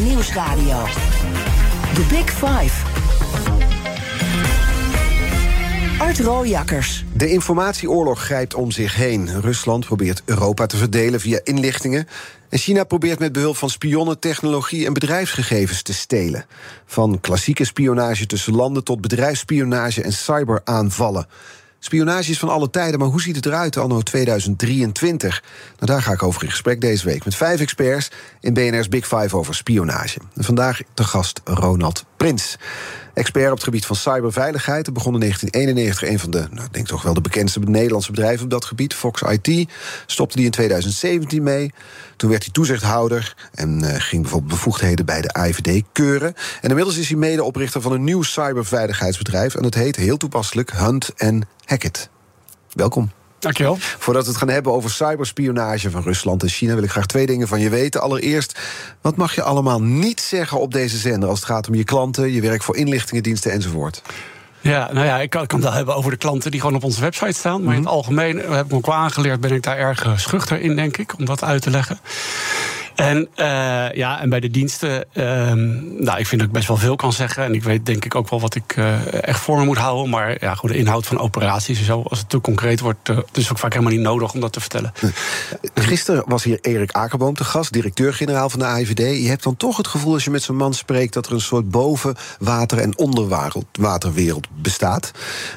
Nieuwsradio. The Big Five. Art Rooijakkers. De informatieoorlog grijpt om zich heen. Rusland probeert Europa te verdelen via inlichtingen. En China probeert met behulp van spionnen technologie en bedrijfsgegevens te stelen. Van klassieke spionage tussen landen tot bedrijfsspionage en cyberaanvallen. Spionage is van alle tijden, maar hoe ziet het eruit anno 2023? Nou, daar ga ik over in gesprek deze week met vijf experts in BNR's Big Five over spionage. Vandaag te gast Ronald Prins. Expert op het gebied van cyberveiligheid. Hij begon in 1991 een van de, nou, ik denk toch wel de bekendste Nederlandse bedrijven op dat gebied, Fox IT. Stopte die in 2017 mee. Toen werd hij toezichthouder en uh, ging bijvoorbeeld bevoegdheden bij de AIVD keuren. En inmiddels is hij medeoprichter van een nieuw cyberveiligheidsbedrijf. En dat heet heel toepasselijk Hunt Hackett. Welkom. Dankjewel. Voordat we het gaan hebben over cyberspionage van Rusland en China, wil ik graag twee dingen van je weten. Allereerst, wat mag je allemaal niet zeggen op deze zender als het gaat om je klanten, je werk voor inlichtingendiensten enzovoort? Ja, nou ja, ik kan, kan het wel hebben over de klanten die gewoon op onze website staan. Maar in het mhm. algemeen, heb ik me ook wel aangeleerd, ben ik daar erg schuchter in, denk ik, om dat uit te leggen. En, uh, ja, en bij de diensten, uh, nou, ik vind dat ik best wel veel kan zeggen. En ik weet denk ik ook wel wat ik uh, echt voor me moet houden. Maar ja, goed, de inhoud van operaties en zo, als het te concreet wordt, uh, is ook vaak helemaal niet nodig om dat te vertellen. Gisteren was hier Erik Akerboom te gast, directeur-generaal van de AIVD. Je hebt dan toch het gevoel als je met zo'n man spreekt dat er een soort bovenwater- en onderwaterwereld bestaat.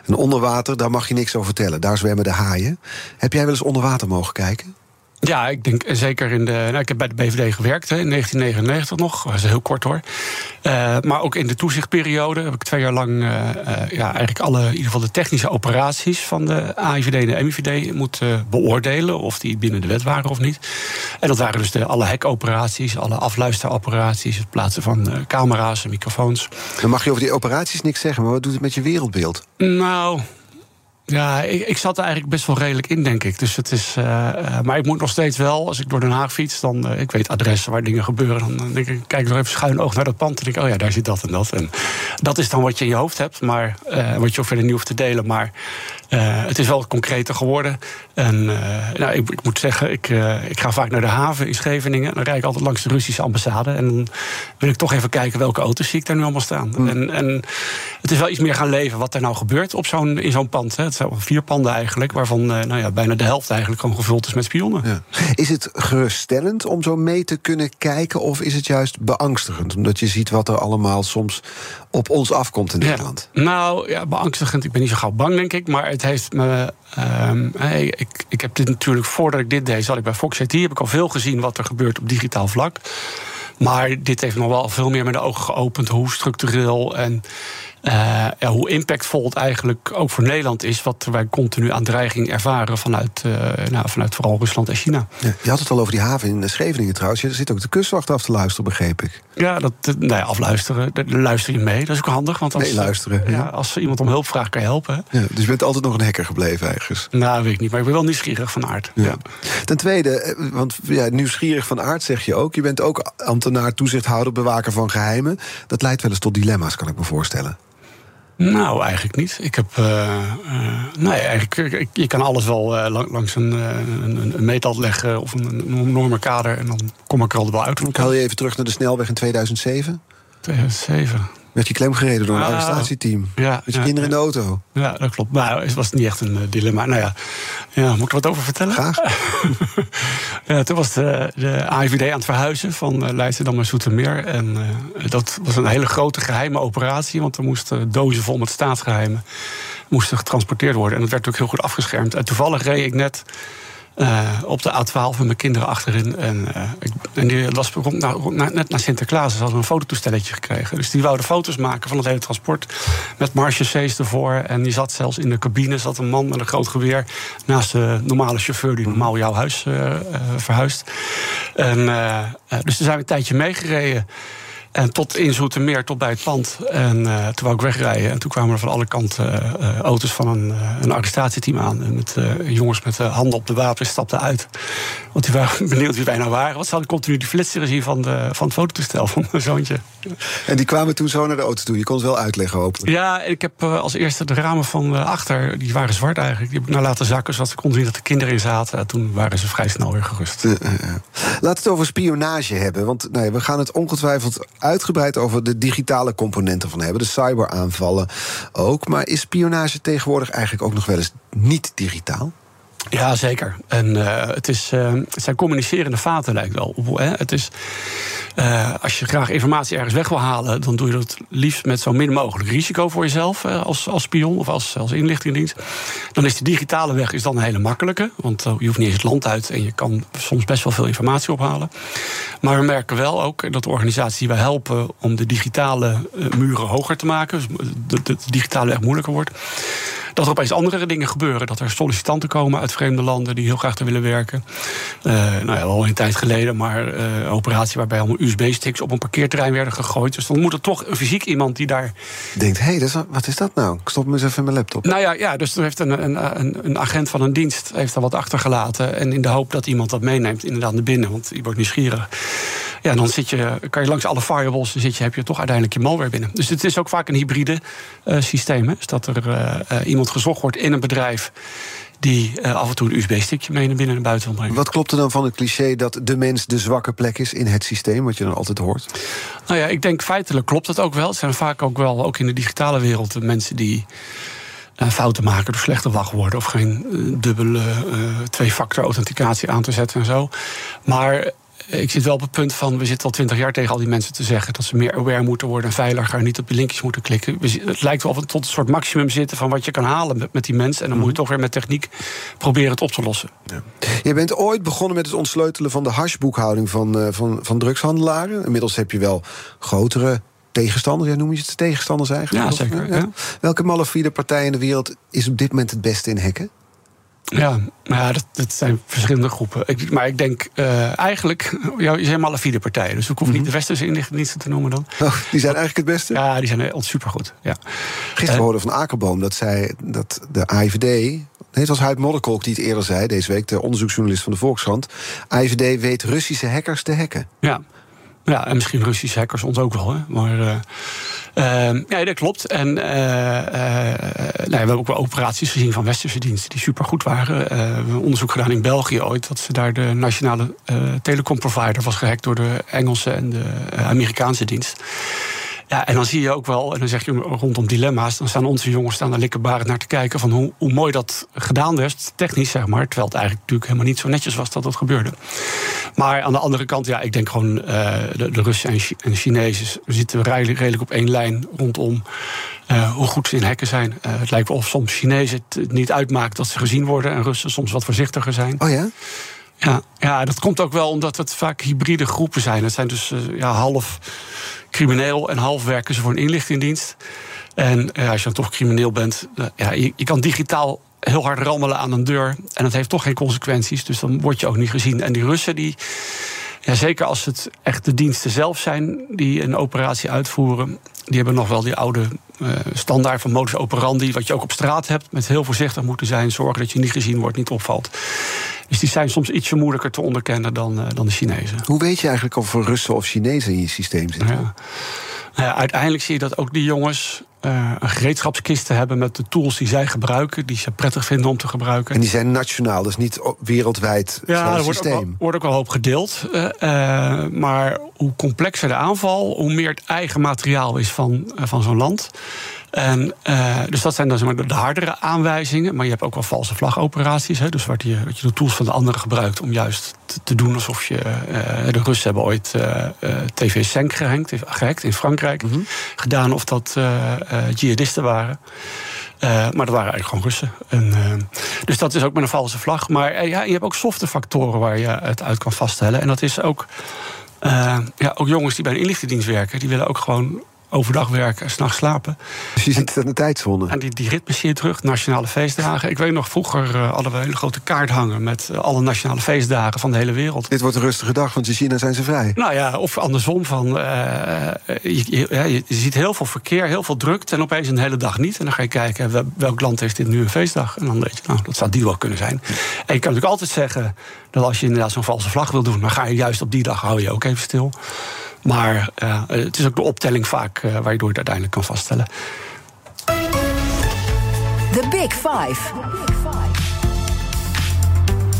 En onderwater, daar mag je niks over vertellen. Daar zwemmen de haaien. Heb jij wel eens onder water mogen kijken? Ja, ik denk zeker in de. Nou, ik heb bij de BVD gewerkt hè, in 1999 nog. Dat is heel kort hoor. Uh, maar ook in de toezichtperiode heb ik twee jaar lang. Uh, uh, ja, eigenlijk alle, in ieder geval de technische operaties van de AIVD en de MIVD moeten beoordelen. Of die binnen de wet waren of niet. En dat waren dus de, alle hackoperaties, alle afluisteroperaties. Het plaatsen van camera's en microfoons. Dan mag je over die operaties niks zeggen, maar wat doet het met je wereldbeeld? Nou, ja, ik, ik, zat er eigenlijk best wel redelijk in, denk ik. Dus het is, uh, maar ik moet nog steeds wel, als ik door Den Haag fiets, dan uh, ik weet adressen waar dingen gebeuren. Dan denk ik, kijk nog even schuin oog naar dat pand. En denk ik, oh ja, daar zit dat en dat. En dat is dan wat je in je hoofd hebt, maar wat je ook verder niet hoeft te delen. Maar het is wel concreter geworden. En nou, ik, ik, moet zeggen, ik, ik ga vaak naar de haven in Scheveningen. Dan rijd ik altijd langs de Russische ambassade. En dan wil ik toch even kijken welke auto's zie ik daar nu allemaal staan. Mm. En, en het is wel iets meer gaan leven wat er nou gebeurt op zo'n, in zo'n pand. Hè. Het zijn vier panden eigenlijk, waarvan nou ja, bijna de helft eigenlijk gewoon gevuld is met spionnen. Ja. Is het geruststellend om zo mee te kunnen kijken, of is het juist beangstigend? Omdat je ziet wat er allemaal soms op ons afkomt in Nederland. Nou ja, beangstigend. Ik ben niet zo gauw bang, denk ik. Maar het heeft me. Hey, ik, ik heb dit natuurlijk, voordat ik dit deed, zat ik bij Fox IT. Heb ik al veel gezien wat er gebeurt op digitaal vlak. Maar dit heeft nog wel veel meer met de ogen geopend hoe structureel en ja, hoe impactvol het eigenlijk ook voor Nederland is, wat wij continu aan dreiging ervaren vanuit, uh, nou, vanuit vooral Rusland en China. Ja, je had het al over die haven in Scheveningen trouwens. Er zit ook de kustwacht af te luisteren, begreep ik. Ja, dat, nou ja, afluisteren. Daar luister je mee. Dat is ook handig. Want als, nee, luisteren. Ja, als iemand om hulp vraagt, kan je helpen. Ja, dus je bent altijd nog een hacker gebleven, ergens? Nou, weet ik niet. Maar ik ben wel nieuwsgierig van aard. Ja. Ten tweede, eh, want ja, nieuwsgierig van aard zeg je ook. Je bent ook ambtenaar, toezichthouder, bewaker van geheimen. Dat leidt wel eens tot dilemma's, kan ik me voorstellen. Nou, eigenlijk niet. Ik heb. Uh, uh, nee, eigenlijk. Je kan alles wel uh, langs een, een, een meetlat leggen of een, een normenkader. En dan kom ik er altijd wel uit. Ik haal je even terug naar de snelweg in 2007. 2007 werd je klem gereden door een ah, arrestatieteam. Ja, met je kinderen in de auto. Ja, dat klopt. Maar het was niet echt een uh, dilemma. Nou ja, ja, moet ik er wat over vertellen? Graag. ja, toen was de, de AIVD aan het verhuizen van uh, Leidschendam naar Zoetermeer. En uh, dat was een hele grote geheime operatie. Want er moesten dozen vol met staatsgeheimen moesten getransporteerd worden. En dat werd ook heel goed afgeschermd. En toevallig reed ik net uh, op de A12 met mijn kinderen achterin. En, ik, en die was rond, net na Sinterklaas. Ze hadden een fototoestelletje gekregen. Dus die wouden foto's maken van het hele transport. Met marchesees ervoor. En die zat zelfs in de cabine. zat een man met een groot geweer. Naast de normale chauffeur die normaal jouw huis uh, verhuist. En, dus daar zijn we een tijdje meegereden. En tot in Zoetermeer, tot bij het pand. En uh, toen wou ik wegrijden. En toen kwamen er van alle kanten uh, auto's van een, een arrestatieteam aan. En met jongens met handen op de wapen stapten uit. Want die waren benieuwd wie wij nou waren. Want ze hadden continu die flitsers zien van, de, van het fototoestel van mijn zoontje. En die kwamen toen zo naar de auto toe. Je kon het wel uitleggen, hopelijk. Ja, ik heb als eerste de ramen van achter, die waren zwart eigenlijk. Die heb ik nou laten zakken, zodat ze konden zien dat de kinderen in zaten. En toen waren ze vrij snel weer gerust. Laten we het over spionage hebben. Want nou ja, we gaan het ongetwijfeld uitgebreid over de digitale componenten van hebben. De cyberaanvallen ook. Maar is spionage tegenwoordig eigenlijk ook nog wel eens niet digitaal? Ja, zeker. En uh, het, is, het zijn communicerende vaten, lijkt wel. Het is, uh, als je graag informatie ergens weg wil halen, dan doe je dat liefst met zo min mogelijk risico voor jezelf als, als spion of als, als inlichtingendienst. Dan is de digitale weg is dan een hele makkelijke, want je hoeft niet eens het land uit en je kan soms best wel veel informatie ophalen. Maar we merken wel ook dat de organisaties die wij helpen om de digitale muren hoger te maken, dus de, de digitale weg moeilijker wordt dat er opeens andere dingen gebeuren. Dat er sollicitanten komen uit vreemde landen die heel graag er willen werken. Uh, nou ja, al een tijd geleden, maar uh, een operatie waarbij allemaal USB-sticks op een parkeerterrein werden gegooid. Dus dan moet er toch een fysiek iemand die daar. Denkt, hé, hey, wat is dat nou? Ik stop me eens even in mijn laptop. Nou ja, ja dus er heeft een, een, een agent van een dienst heeft daar wat achtergelaten. En in de hoop dat iemand dat meeneemt, inderdaad naar binnen, want die wordt nieuwsgierig. Ja, dan zit je, kan je langs alle firewalls, dan zit je, heb je toch uiteindelijk je malware binnen. Dus het is ook vaak een hybride uh, systeem. Hè? Dus dat er iemand gezocht wordt in een bedrijf die uh, af en toe een USB-stickje mee naar binnen en naar buiten wil brengen. Wat klopt er dan van het cliché dat de mens de zwakke plek is in het systeem, wat je dan altijd hoort? Nou ja, ik denk feitelijk klopt het ook wel. Het zijn vaak ook wel, ook in de digitale wereld, de mensen die uh, fouten maken door slechte wachtwoorden of geen uh, dubbele twee-factor authenticatie aan te zetten en zo. Maar ik zit wel op het punt van, we zitten al twintig jaar tegen al die mensen te zeggen dat ze meer aware moeten worden en veiliger, niet op de linkjes moeten klikken. Het lijkt wel tot een soort maximum zitten van wat je kan halen met, met die mensen. En dan moet je mhm. toch weer met techniek proberen het op te lossen. Ja. Je bent ooit begonnen met het ontsleutelen van de hashboekhouding van, uh, van, van drugshandelaren. Inmiddels heb je wel grotere tegenstanders. Ja, noem je het tegenstanders eigenlijk? Ja, zeker. Ja. Welke malafide partij in de wereld is op dit moment het beste in hacken? Ja, ja dat, dat zijn verschillende groepen. Ik, maar ik denk uh, eigenlijk, ja, je zijn malafide partijen. Dus ik hoef niet mhm. de westerse inlichtingendiensten te noemen dan. Oh, die zijn eigenlijk het beste? Ja, die zijn supergoed. Ja. Gisteren uh, hoorde van Akerboom dat, zij, dat de AIVD... Nee, het was Huid Modderkolk die het eerder zei, deze week... de onderzoeksjournalist van de Volkskrant. AIVD weet Russische hackers te hacken. Ja, ja, en misschien Russische hackers ons ook wel. Hè? Maar uh, uh, ja, dat klopt. En uh, nou, we hebben ook wel operaties gezien van westerse diensten die supergoed waren. we hebben onderzoek gedaan in België ooit dat ze daar de nationale telecomprovider was gehackt door de Engelse en de Amerikaanse dienst. Ja, en dan zie je ook wel, en dan zeg je rondom dilemma's, dan staan onze jongens staan daar likkerbarend naar te kijken van hoe, hoe mooi dat gedaan werd, technisch zeg maar, terwijl het eigenlijk natuurlijk helemaal niet zo netjes was dat dat gebeurde. Maar aan de andere kant, ja, ik denk gewoon uh, de, de, Russen en, en de Chinezen zitten redelijk, redelijk op één lijn rondom uh, hoe goed ze in hacken zijn. Uh, het lijkt wel of soms Chinezen het niet uitmaakt dat ze gezien worden en Russen soms wat voorzichtiger zijn. Oh ja? Ja, ja, dat komt ook wel omdat het vaak hybride groepen zijn. Het zijn dus ja, half crimineel en half werken ze voor een inlichtingendienst. En ja, als je dan toch crimineel bent, ja, je, kan digitaal heel hard rammelen aan een deur. En dat heeft toch geen consequenties. Dus dan word je ook niet gezien. En die Russen, die, ja, zeker als het echt de diensten zelf zijn die een operatie uitvoeren, die hebben nog wel die oude uh, standaard van modus operandi, wat je ook op straat hebt, met heel voorzichtig moeten zijn, zorgen dat je niet gezien wordt, niet opvalt. Dus die zijn soms ietsje moeilijker te onderkennen dan, uh, dan de Chinezen. Hoe weet je eigenlijk of er Russen of Chinezen in je systeem zitten? Ja. Nou ja, uiteindelijk zie je dat ook die jongens uh, een gereedschapskist hebben met de tools die zij gebruiken, die ze prettig vinden om te gebruiken. En die zijn nationaal, dus niet wereldwijd ja, er wordt systeem. Ook wordt ook wel hoop gedeeld. Uh, uh, maar hoe complexer de aanval, hoe meer het eigen materiaal is van, van zo'n land. En, uh, dus dat zijn dan zeg maar, de hardere aanwijzingen. Maar je hebt ook wel valse vlagoperaties. Hè, dus waar je, wat je de tools van de anderen gebruikt om juist te, te doen alsof je. Uh, de Russen hebben ooit uh, TV Senk gehackt, gehackt in Frankrijk. Mm -hmm. Gedaan of dat jihadisten waren. maar dat waren eigenlijk gewoon Russen. En, dus dat is ook met een valse vlag. Maar ja, je hebt ook softe factoren waar je het uit kan vaststellen. En dat is ook. ja, ook jongens die bij een inlichtingendienst werken, die willen ook gewoon overdag werken en s'nachts slapen. Dus je zit aan de tijdzone. En die, die ritmes zie je terug, nationale feestdagen. Ik weet nog, vroeger uh, hadden we een hele grote kaart hangen... met uh, alle nationale feestdagen van de hele wereld. Dit wordt een rustige dag, want in China zijn ze vrij. Nou ja, of andersom. Van, uh, je, je, ja, je, ziet heel veel verkeer, heel veel drukte... en opeens een hele dag niet. En dan ga je kijken, welk land heeft dit nu een feestdag? En dan weet je, nou, dat zou die wel kunnen zijn. En je kan natuurlijk altijd zeggen... dat als je inderdaad zo'n valse vlag wil doen... dan ga je juist op die dag, hou je ook even stil... Maar uh, het is ook de optelling vaak uh, waardoor je het uiteindelijk kan vaststellen. The Big Five.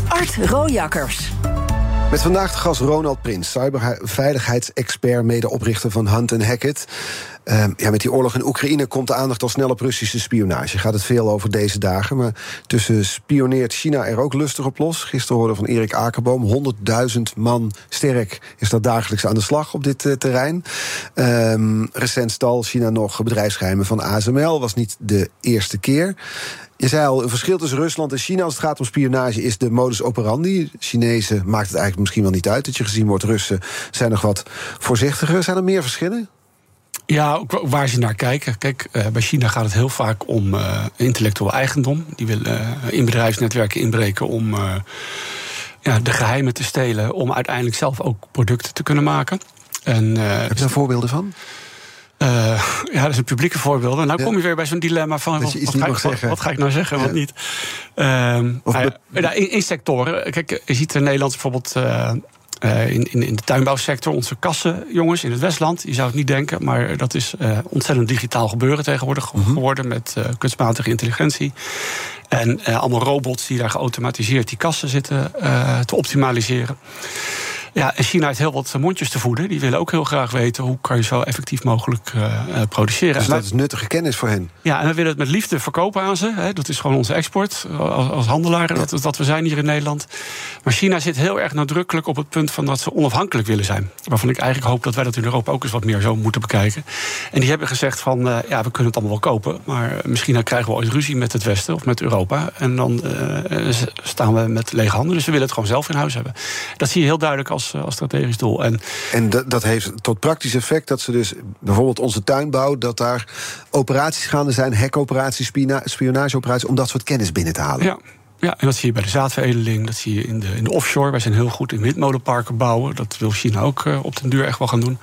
Art Rojakkers. Met vandaag de gast Ronald Prins, cyberveiligheidsexpert, medeoprichter van Hunt Hackett. Uh, ja, met die oorlog in Oekraïne komt de aandacht al snel op Russische spionage. Gaat het veel over deze dagen. Maar tussen spioneert China er ook lustig op los. Gisteren hoorde van Erik Akerboom. 100.000 man sterk is dat dagelijks aan de slag op dit uh, terrein. Um, recent stal China nog bedrijfsgeheimen van ASML. Was niet de eerste keer. Je zei al, een verschil tussen Rusland en China als het gaat om spionage is de modus operandi. Chinezen maakt het eigenlijk misschien wel niet uit dat je gezien wordt. Russen zijn nog wat voorzichtiger. Zijn er meer verschillen? Ja, waar ze naar kijken. Kijk, uh, bij China gaat het heel vaak om uh, intellectueel eigendom. Die willen uh, in bedrijfsnetwerken inbreken om ja, de geheimen te stelen. Om uiteindelijk zelf ook producten te kunnen maken. En, Heb je daar voorbeelden van? Uh, ja, dat is een publieke voorbeeld. Nou kom je weer bij zo'n dilemma van wat, wat, ga ik, wat, wat, ga ik, nou zeggen, ja. wat niet. Uh, ja, in, in, sectoren. Kijk, je ziet in Nederland bijvoorbeeld. Uh, in, in, in, de tuinbouwsector, onze kassenjongens in het Westland. Je zou het niet denken, maar dat is ontzettend digitaal gebeuren tegenwoordig mm -hmm. geworden met kunstmatige intelligentie. En allemaal robots die daar geautomatiseerd die kassen zitten te optimaliseren. Ja, en China heeft heel wat mondjes te voeden. Die willen ook heel graag weten hoe kan je zo effectief mogelijk uh, produceren. Dus dat is nuttige kennis voor hen. Ja, en we willen het met liefde verkopen aan ze. Hè. Dat is gewoon onze export als, als handelaar, ja. dat, dat we zijn hier in Nederland. Maar China zit heel erg nadrukkelijk op het punt van dat ze onafhankelijk willen zijn. Waarvan ik eigenlijk hoop dat wij dat in Europa ook eens wat meer zo moeten bekijken. En die hebben gezegd van, uh, ja, we kunnen het allemaal wel kopen. Maar misschien krijgen we ooit ruzie met het Westen of met Europa. En dan uh, staan we met lege handen. Dus we willen het gewoon zelf in huis hebben. Dat zie je heel duidelijk als, als strategisch doel. En, en dat, dat heeft tot praktisch effect dat ze dus bijvoorbeeld onze tuinbouw, dat daar operaties gaande zijn, hekoperaties, spionageoperaties, om dat soort kennis binnen te halen. Ja. Ja, en dat zie je bij de zaadveredeling, dat zie je in de, in de offshore. Wij zijn heel goed in windmolenparken bouwen. Dat wil China ook uh, op den duur echt wel gaan doen.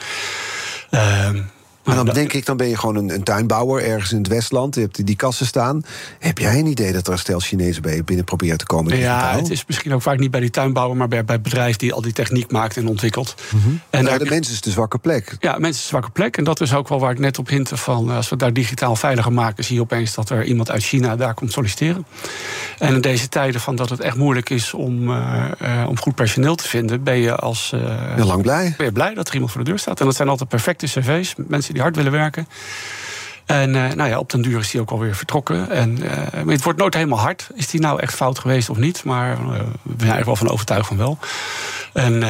Uh, maar dan denk ik, dan ben je gewoon een, een, tuinbouwer ergens in het Westland. Je hebt die kassen staan. Heb jij een idee dat er een stel Chinezen bij je binnen proberen te komen? Ja, het is misschien ook vaak niet bij die tuinbouwer, maar bij, bij het bedrijf die al die techniek maakt en ontwikkelt. Mm -hmm. En nou, de mensen is de zwakke plek. Ja, mensen is de zwakke plek. En dat is ook wel waar ik net op hintte van als we daar digitaal veiliger maken, zie je opeens dat er iemand uit China daar komt solliciteren. En in deze tijden van dat het echt moeilijk is om, uh, uh, om goed personeel te vinden, ben je als. Uh, ben lang blij. Ben je blij dat er iemand voor de deur staat. En dat zijn altijd perfecte cv's. Mensen die hard willen werken. En uh, nou ja, op den duur is hij ook alweer vertrokken. En, maar het wordt nooit helemaal hard. Is die nou echt fout geweest of niet? Maar uh, we zijn eigenlijk wel van overtuigd van wel. En,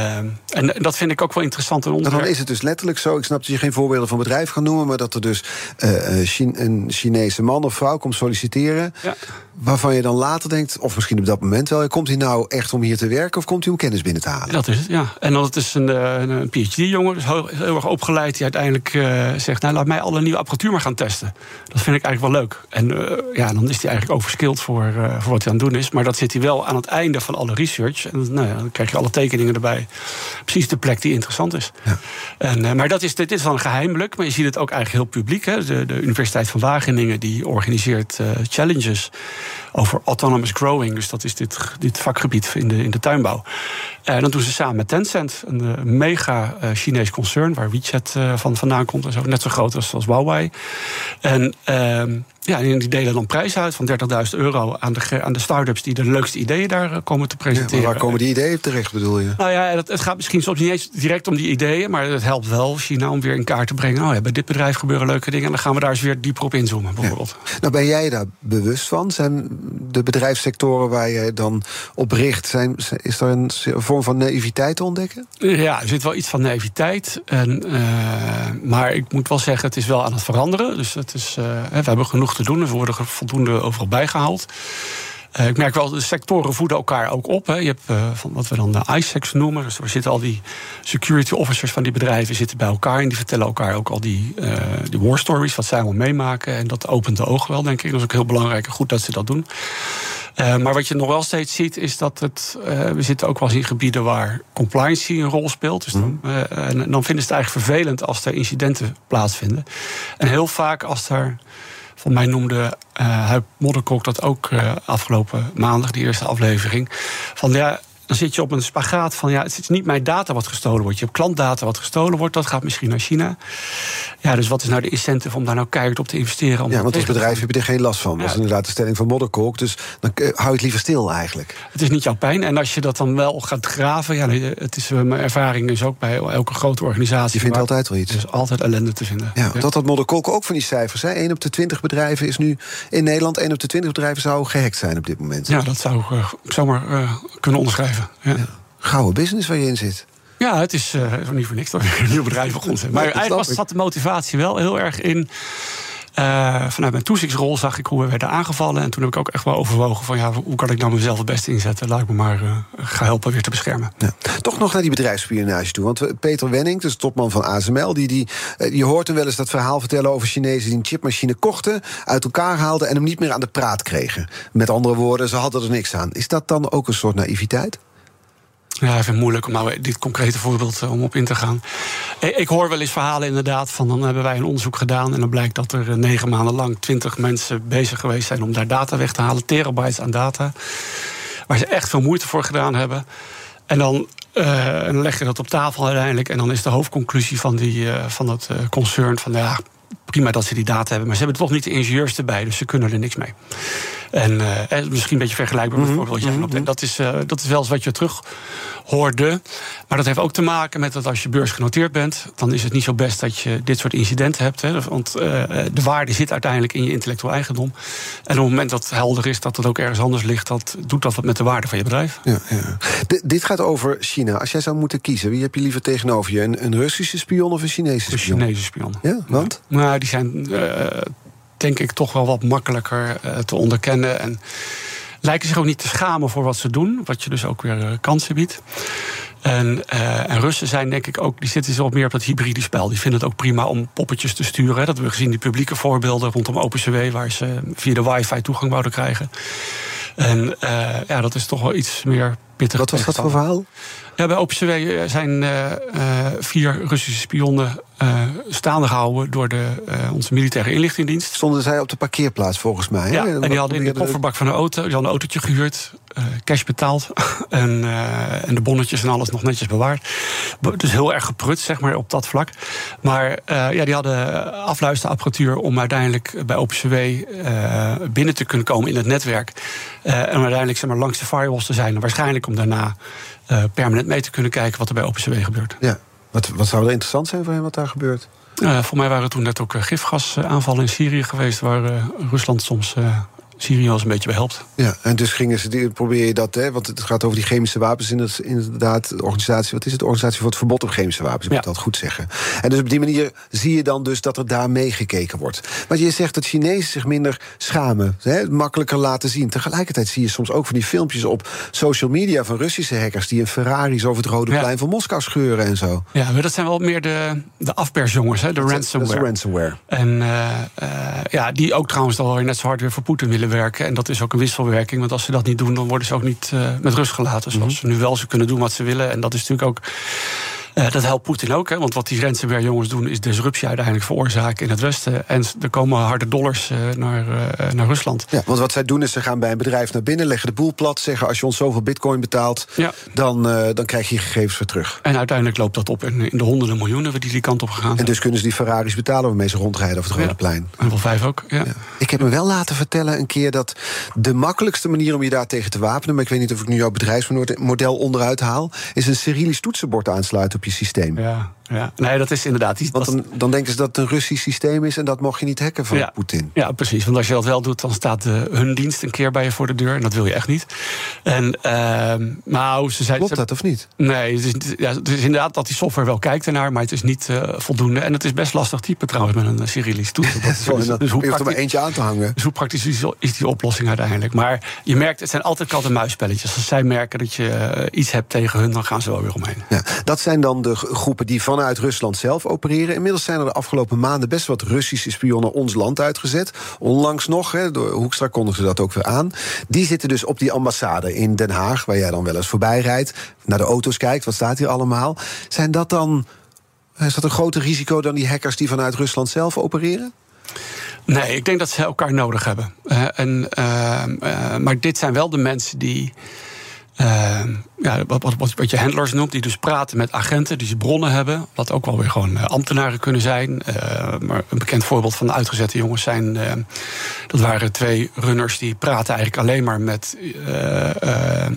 en dat vind ik ook wel interessant. En dan is het dus letterlijk zo. Ik snap dat je geen voorbeelden van bedrijf gaat noemen. Maar dat er dus een Chinese man of vrouw komt solliciteren. Ja. Waarvan je dan later denkt, of misschien op dat moment wel, komt hij nou echt om hier te werken of komt hij om kennis binnen te halen? Dat is het, ja. En dan het is een, een, een PhD-jongen, dus heel, heel, erg opgeleid, die uiteindelijk uh, zegt: Nou, laat mij alle nieuwe apparatuur maar gaan testen. Dat vind ik eigenlijk wel leuk. En uh, ja, dan is hij eigenlijk overskilled voor, uh, voor wat hij aan het doen is. Maar dat zit hij wel aan het einde van alle research. En nou ja, dan krijg je alle tekeningen erbij. Precies de plek die interessant is. Ja. En, maar dat is, dit is dan geheimelijk, maar je ziet het ook eigenlijk heel publiek. Hè. De, de Universiteit van Wageningen die organiseert challenges over autonomous growing. Dus dat is dit, dit vakgebied in de, in de tuinbouw. En dat doen ze samen met Tencent, een mega Chinees concern... waar WeChat van vandaan komt en zo. Net zo groot als, als Huawei. En... Uh, ja, die delen dan prijs uit van 30.000 euro aan de, aan de start-ups die de leukste ideeën daar komen te presenteren. Ja, waar komen die ideeën terecht, bedoel je? Nou ja, het, het, gaat misschien soms niet eens direct om die ideeën, maar het helpt wel China om weer in kaart te brengen. Oh ja, bij dit bedrijf gebeuren leuke dingen en dan gaan we daar eens weer dieper op inzoomen, bijvoorbeeld. Ja. Nou, ben jij daar bewust van? Zijn de bedrijfssectoren waar je dan op richt, zijn, is er een vorm van naïviteit te ontdekken? Ja, er zit wel iets van naïviteit. En, uh, maar ik moet wel zeggen, het is wel aan het veranderen. Dus het is, uh, we hebben genoeg te doen. Er worden voldoende overal bijgehaald. Uh, ik merk wel, de sectoren voeden elkaar ook op. Hè. Je hebt uh, van wat we dan de ISEX noemen. Dus er zitten al die security officers van die bedrijven zitten bij elkaar. En die vertellen elkaar ook al die, uh, die war stories, wat zij allemaal meemaken. En dat opent de ogen wel, denk ik. Dat is ook heel belangrijk en goed dat ze dat doen. maar wat je nog wel steeds ziet, is dat het. we zitten ook wel eens in gebieden waar compliance een rol speelt. Dus dan, en dan vinden ze het eigenlijk vervelend als er incidenten plaatsvinden. En heel vaak als er van mij noemde uh, Huip Modderkok dat ook uh, afgelopen maandag, die eerste aflevering. Van ja, dan zit je op een spagaat van ja, het is niet mijn data wat gestolen wordt. Je hebt klantdata wat gestolen wordt, dat gaat misschien naar China. Ja, dus wat is nou de incentive om daar nou keihard op te investeren? Om Ja, want als bedrijf heb je er geen last van. Dat is inderdaad de stelling van Modderkolk. Dus dan eh, hou je het liever stil eigenlijk. Het is niet jouw pijn. En als je dat dan wel gaat graven, ja, het is, eh, mijn ervaring is ook bij elke grote organisatie. Je vindt altijd wel iets. Er is altijd ellende te vinden. Ja, dat had Modderkolk ook van die cijfers. Hè. 1 op de 20 bedrijven is nu in Nederland. 1 op de 20 bedrijven zou gehackt zijn op dit moment. Ja, dat zou eh, ik zomaar eh, kunnen onderschrijven. Ja. Ja. Gouden business waar je in zit. het is eh, niet voor niks dat we een nieuw bedrijf begonnen zijn. Maar eigenlijk was, zat de motivatie wel heel erg in. eh, vanuit mijn toezichtsrol zag ik hoe we werden aangevallen. En toen heb ik ook echt wel overwogen van ja, hoe kan ik nou mezelf het beste inzetten? Laat ik me maar eh, gaan helpen weer te beschermen. Ja. Toch nog naar die bedrijfsspionage toe. Want Peter Wenning, dus topman van ASML, die, die, je hoort hem wel eens dat verhaal vertellen over Chinezen die een chipmachine kochten, uit elkaar haalden en hem niet meer aan de praat kregen. Met andere woorden, ze hadden er niks aan. Is dat dan ook een soort naïviteit? Ja, ik vind moeilijk om nou dit concrete voorbeeld eh, om op in te gaan. Ik, hoor wel eens verhalen inderdaad van dan hebben wij een onderzoek gedaan en dan blijkt dat er eh, negen maanden lang twintig mensen bezig geweest zijn om daar data weg te halen, terabytes aan data, waar ze echt veel moeite voor gedaan hebben. En dan, eh, leg je dat op tafel uiteindelijk en dan is de hoofdconclusie van, die, van dat concern van ja, prima dat ze die data hebben, maar ze hebben toch niet de ingenieurs erbij, dus ze kunnen er niks mee. En eh, eh, misschien een beetje vergelijkbaar met het voorbeeld wat jij noemt. En dat is, eh, dat is wel eens wat je terug hoorde. Maar dat heeft ook te maken met dat als je beursgenoteerd bent, dan is het niet zo best dat je dit soort incidenten hebt. Hè. Want de waarde zit uiteindelijk in je intellectueel eigendom. En op het moment dat het helder is dat het ook ergens anders ligt, dat doet dat wat met de waarde van je bedrijf. Ja, ja. Dit gaat over China. Als jij zou moeten kiezen, wie heb je liever tegenover je? Een, een Russische spion of een Chinese spion? Chinese spion. Ja, want? Nou, die zijn eh, denk ik toch wel wat makkelijker eh, te onderkennen. En lijken zich ook niet te schamen voor wat ze doen. Wat je dus ook weer eh, kansen biedt. En, en Russen zijn denk ik ook, die zitten zo meer op dat hybride spel. Die vinden het ook prima om poppetjes te sturen. Dat hebben we gezien, die publieke voorbeelden rondom OpenCW... waar ze via de wifi toegang wouden krijgen. En ja, dat is toch wel iets meer pittig. Wat was dat voor verhaal? Ja, bij OpenCW zijn eh, eh, vier Russische spionnen eh, staande gehouden door de, eh, onze militaire inlichtingendienst. Stonden zij op de parkeerplaats volgens mij? Ja, hè? en die hadden in de kofferbak van een auto, die hadden een autootje gehuurd, eh, cash betaald en, eh, en de bonnetjes en alles nog netjes bewaard. Be- Dus heel erg geprut, zeg maar, op dat vlak. Maar eh, ja, die hadden afluisterapparatuur om uiteindelijk bij OpenCW eh, binnen te kunnen komen in het netwerk. Eh, en uiteindelijk zeg maar, langs de firewalls te zijn. En om daarna eh, permanent mee te kunnen kijken wat er bij OpenCW gebeurt. Ja. Wat, wat zou er interessant zijn voor hem wat daar gebeurt? Eh, voor mij waren er toen net ook eh, gifgasaanvallen in Syrië geweest, waar Rusland soms Syrië eens een beetje bij helpt. Ja, en dus gingen ze, probeer je dat, hè, want het gaat over die chemische wapens. In het, inderdaad, de organisatie, wat is het? De organisatie voor het verbod op chemische wapens, ik Ja. moet dat goed zeggen. En dus op die manier zie je dan dus dat er daar meegekeken wordt. Maar je zegt dat Chinezen zich minder schamen, hè, makkelijker laten zien. Tegelijkertijd zie je soms ook van die filmpjes op social media van Russische hackers die in Ferraris over het Rode Ja. Plein van Moskou scheuren en zo. Ja, maar dat zijn wel meer de, de afpersjongens, hè, de Dat is ransomware. ransomware. En eh, eh, ja, die ook trouwens weer net zo hard weer voor Poetin willen werken. En dat is ook een wisselwerking. Want als ze dat niet doen, dan worden ze ook niet eh, met rust gelaten. Zoals Mhm. ze nu wel ze kunnen doen wat ze willen. En dat is natuurlijk ook. Eh, dat helpt Poetin ook, hè? want wat die ransomware jongens doen... is disruptie uiteindelijk veroorzaken in het Westen. En er komen harde dollars eh, naar, eh, naar Rusland. Ja, want wat zij doen is, ze gaan bij een bedrijf naar binnen, leggen de boel plat, zeggen als je ons zoveel bitcoin betaalt, Ja. dan, dan krijg je je gegevens weer terug. En uiteindelijk loopt dat op in, in de honderden miljoenen... we die die kant op gegaan En dus kunnen ze die Ferraris betalen waarmee ze rondrijden over het Rode Ja. Plein. En wel vijf ook, ja. Ja. Ik heb me wel laten vertellen een keer dat de makkelijkste manier om je daar tegen te wapenen, maar ik weet niet of ik nu jouw bedrijfsmodel onderuit haal, is een Cyrillisch toetsenbord aansluiten op je systeem. Ja, ja. Nee, dat is inderdaad... Die, Want dan, dan denken ze dat het een Russisch systeem is en dat mocht je niet hacken van Ja. Poetin. Ja, precies. Want als je dat wel doet, dan staat eh, hun dienst een keer bij je voor de deur. En dat wil je echt niet. En, ehm nou, ze zei. Klopt ze- dat of niet? Nee, het is, ja, het is inderdaad dat die software wel kijkt ernaar, maar het is niet eh, voldoende. En het is best lastig typen trouwens met een uh, Cyrillisch en dan dus, hoe je hoeft er maar eentje aan te hangen. dus hoe praktisch is, is die oplossing uiteindelijk? Maar je merkt, het zijn altijd kat- en muisspelletjes. Als zij merken dat je eh, iets hebt tegen hun, dan gaan ze wel weer omheen. Ja, dat zijn dan de groepen die vanuit Rusland zelf opereren. Inmiddels zijn er de afgelopen maanden best wat Russische spionnen ons land uitgezet. Onlangs nog, hè, door Hoekstra kondigde dat ook weer aan. Die zitten dus op die ambassade in Den Haag, waar jij dan wel eens voorbij rijdt, naar de auto's kijkt, wat staat hier allemaal. Zijn dat dan. Is dat een groter risico dan die hackers die vanuit Rusland zelf opereren? Nee, ik denk dat ze elkaar nodig hebben. Eh, en, eh, maar dit zijn wel de mensen die Ehm, ja, wat, wat, wat, je handlers noemt, die dus praten met agenten die ze bronnen hebben. Wat ook wel weer gewoon uh, ambtenaren kunnen zijn. Uh, maar een bekend voorbeeld van de uitgezette jongens zijn. Uh, dat waren twee runners die praten eigenlijk alleen maar met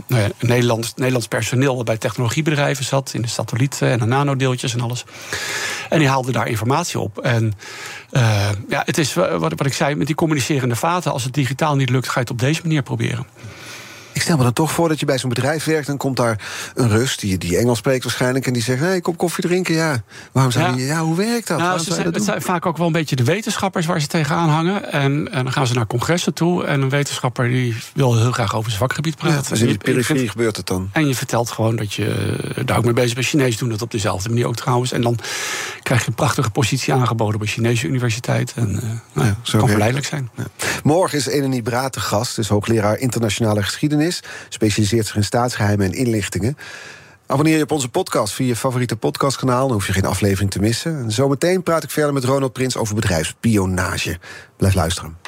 nou ja, Nederlands, Nederlands personeel. bij technologiebedrijven zat. In de satellieten en de nanodeeltjes en alles. En die haalden daar informatie op. En ja, het is wat, wat ik zei met die communicerende vaten. Als het digitaal niet lukt, ga je het op deze manier proberen. Ik stel me dan toch voor dat je bij zo'n bedrijf werkt... dan komt daar een rust die, die Engels spreekt waarschijnlijk... en die zegt, hey, kom koffie drinken, ja. Waarom zou ja. je, ja, hoe werkt dat? Nou, ze zijn, het zijn vaak ook wel een beetje de wetenschappers waar ze tegenaan hangen. En, en dan gaan ze naar congressen toe... en een wetenschapper die wil heel graag over zijn vakgebied praten. Ja, dus in die periferie gebeurt het dan. En je vertelt gewoon dat je daar ook mee bezig bent. Chinees doen dat op dezelfde manier ook trouwens. En dan krijg je een prachtige positie aangeboden... bij Chinese universiteit. En uh, nou ja, ja, kan verleidelijk zijn. Ja. Morgen is Eleni Braat de gast, is hoogleraar internationale geschiedenis... specialiseert zich in staatsgeheimen en inlichtingen. Abonneer je op onze podcast via je favoriete podcastkanaal. Dan hoef je geen aflevering te missen. En zometeen praat ik verder met Ronald Prins over bedrijfspionage. Blijf luisteren.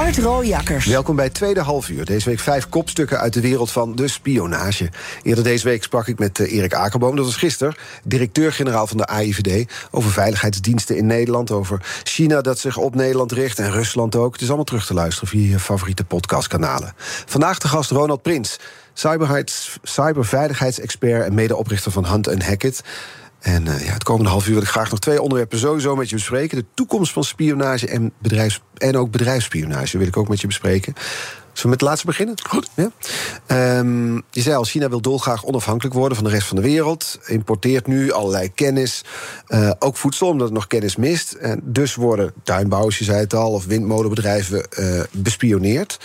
Art Rooijakkers. Welkom bij het tweede halfuur. Deze week vijf kopstukken uit de wereld van de spionage. Eerder deze week sprak ik met uh, Erik Akerboom, dat was gisteren... directeur-generaal van de AIVD... over veiligheidsdiensten in Nederland... over China dat zich op Nederland richt en Rusland ook. Het is allemaal terug te luisteren via je favoriete podcastkanalen. Vandaag de gast Ronald Prins... cyberveiligheidsexpert en medeoprichter van Hunt Hackett... En uh, ja, het komende half uur wil ik graag nog twee onderwerpen sowieso met je bespreken. De toekomst van spionage en, bedrijfs en ook bedrijfsspionage wil ik ook met je bespreken. Zullen we met het laatste beginnen? Goed. Ja? Um, je zei al, China wil dolgraag onafhankelijk worden van de rest van de wereld. Importeert nu allerlei kennis. Uh, ook voedsel, omdat het nog kennis mist. En dus worden tuinbouwers, je zei het al, of windmolenbedrijven uh, bespioneerd.